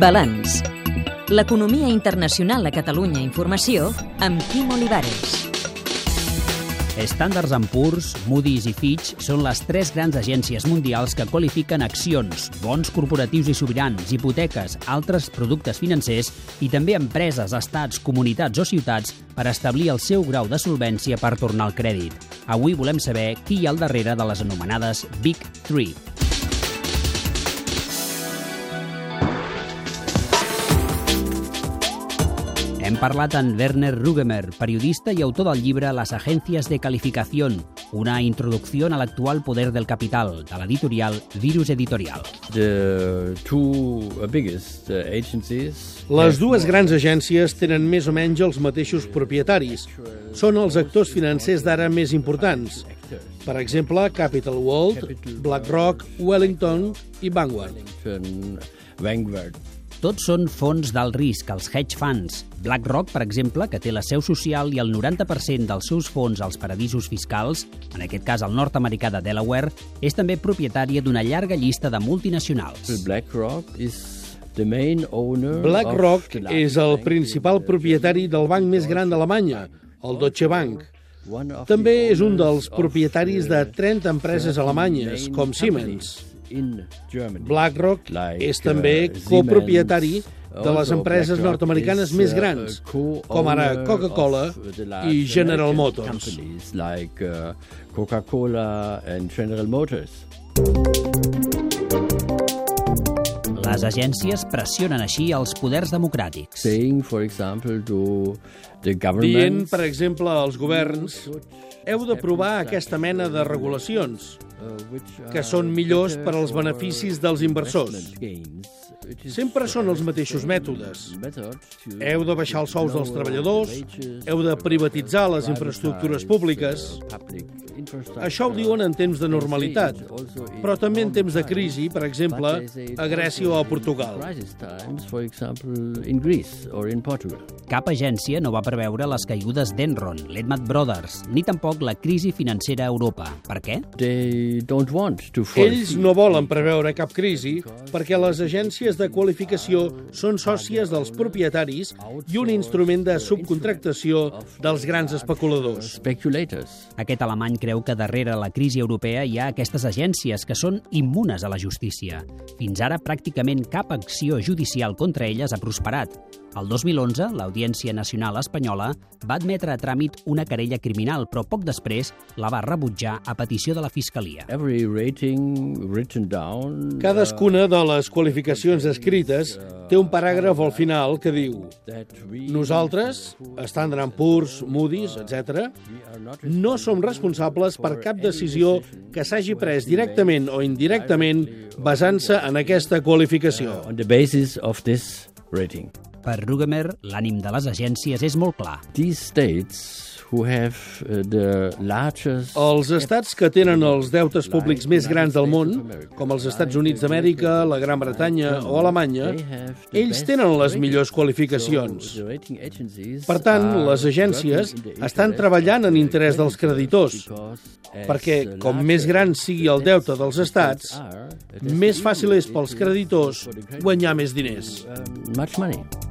Balanç. L'economia internacional a Catalunya Informació amb Quim Olivares. Standards Poor's, Moody's i Fitch són les tres grans agències mundials que qualifiquen accions, bons corporatius i sobirans, hipoteques, altres productes financers i també empreses, estats, comunitats o ciutats per establir el seu grau de solvència per tornar al crèdit. Avui volem saber qui hi ha al darrere de les anomenades Big Three. Hem parlat amb Werner Rugemer, periodista i autor del llibre Las agencias de calificación, una introducció a l'actual poder del capital, de l'editorial Virus Editorial. The two biggest uh, agencies Les dues grans agències tenen més o menys els mateixos propietaris. Són els actors financers d'ara més importants. Per exemple, Capital World, BlackRock, Wellington i Vanguard. Vanguard. Tots són fons d'alt risc, els hedge funds. BlackRock, per exemple, que té la seu social i el 90% dels seus fons als paradisos fiscals, en aquest cas el nord-americà de Delaware, és també propietària d'una llarga llista de multinacionals. BlackRock is the main owner BlackRock és el principal propietari del banc més gran d'Alemanya, el Deutsche Bank. També és un dels propietaris de the 30 empreses alemanyes, com Siemens. In Germany. BlackRock Like, és també uh, copropietari de les empreses nord-americanes més uh, grans, com ara Coca-Cola i General Motors. Like uh, Coca-Cola and General Motors. Les agències pressionen així els poders democràtics. Saying, for example, to the Dient, government per exemple, als governs heu d'aprovar aquesta mena de regulacions que són millors per als beneficis dels inversors. Sempre són els mateixos mètodes. Heu de baixar els sous dels treballadors, heu de privatitzar les infraestructures públiques. Això ho diuen en temps de normalitat, però també en temps de crisi, per exemple, a Grècia o a Portugal. Cap agència no va preveure les caigudes d'Enron, Lehman Brothers, ni tampoc la crisi financera a Europa. Per què? Ells no volen preveure cap crisi perquè les agències de qualificació són sòcies dels propietaris i un instrument de subcontractació dels grans especuladors. Aquest alemany creu que darrere la crisi europea hi ha aquestes agències que són immunes a la justícia. Fins ara, pràcticament cap acció judicial contra elles ha prosperat. El 2011, l'Audiència Nacional Espanyola va admetre a tràmit una querella criminal, però poc després la va rebutjar a petició de la Fiscalia. Every rating written down Cadascuna de les qualificacions escrites té un paràgraf al final que diu Nosaltres, Standard Poor's, Moody's, etc., no som responsables per cap decisió que s'hagi pres directament o indirectament basant-se en aquesta qualificació. on the basis of this rating. Per Rugemer, l'ànim de les agències és molt clar. These states who have uh, the largest Els estats que tenen els deutes públics més grans del món, com els Estats Units d'Amèrica, la Gran Bretanya o Alemanya, ells tenen les millors qualificacions. Per tant, les agències estan treballant en interès dels creditors, perquè com més gran sigui el deute dels estats, més fàcil és pels creditors guanyar més diners. um, much money.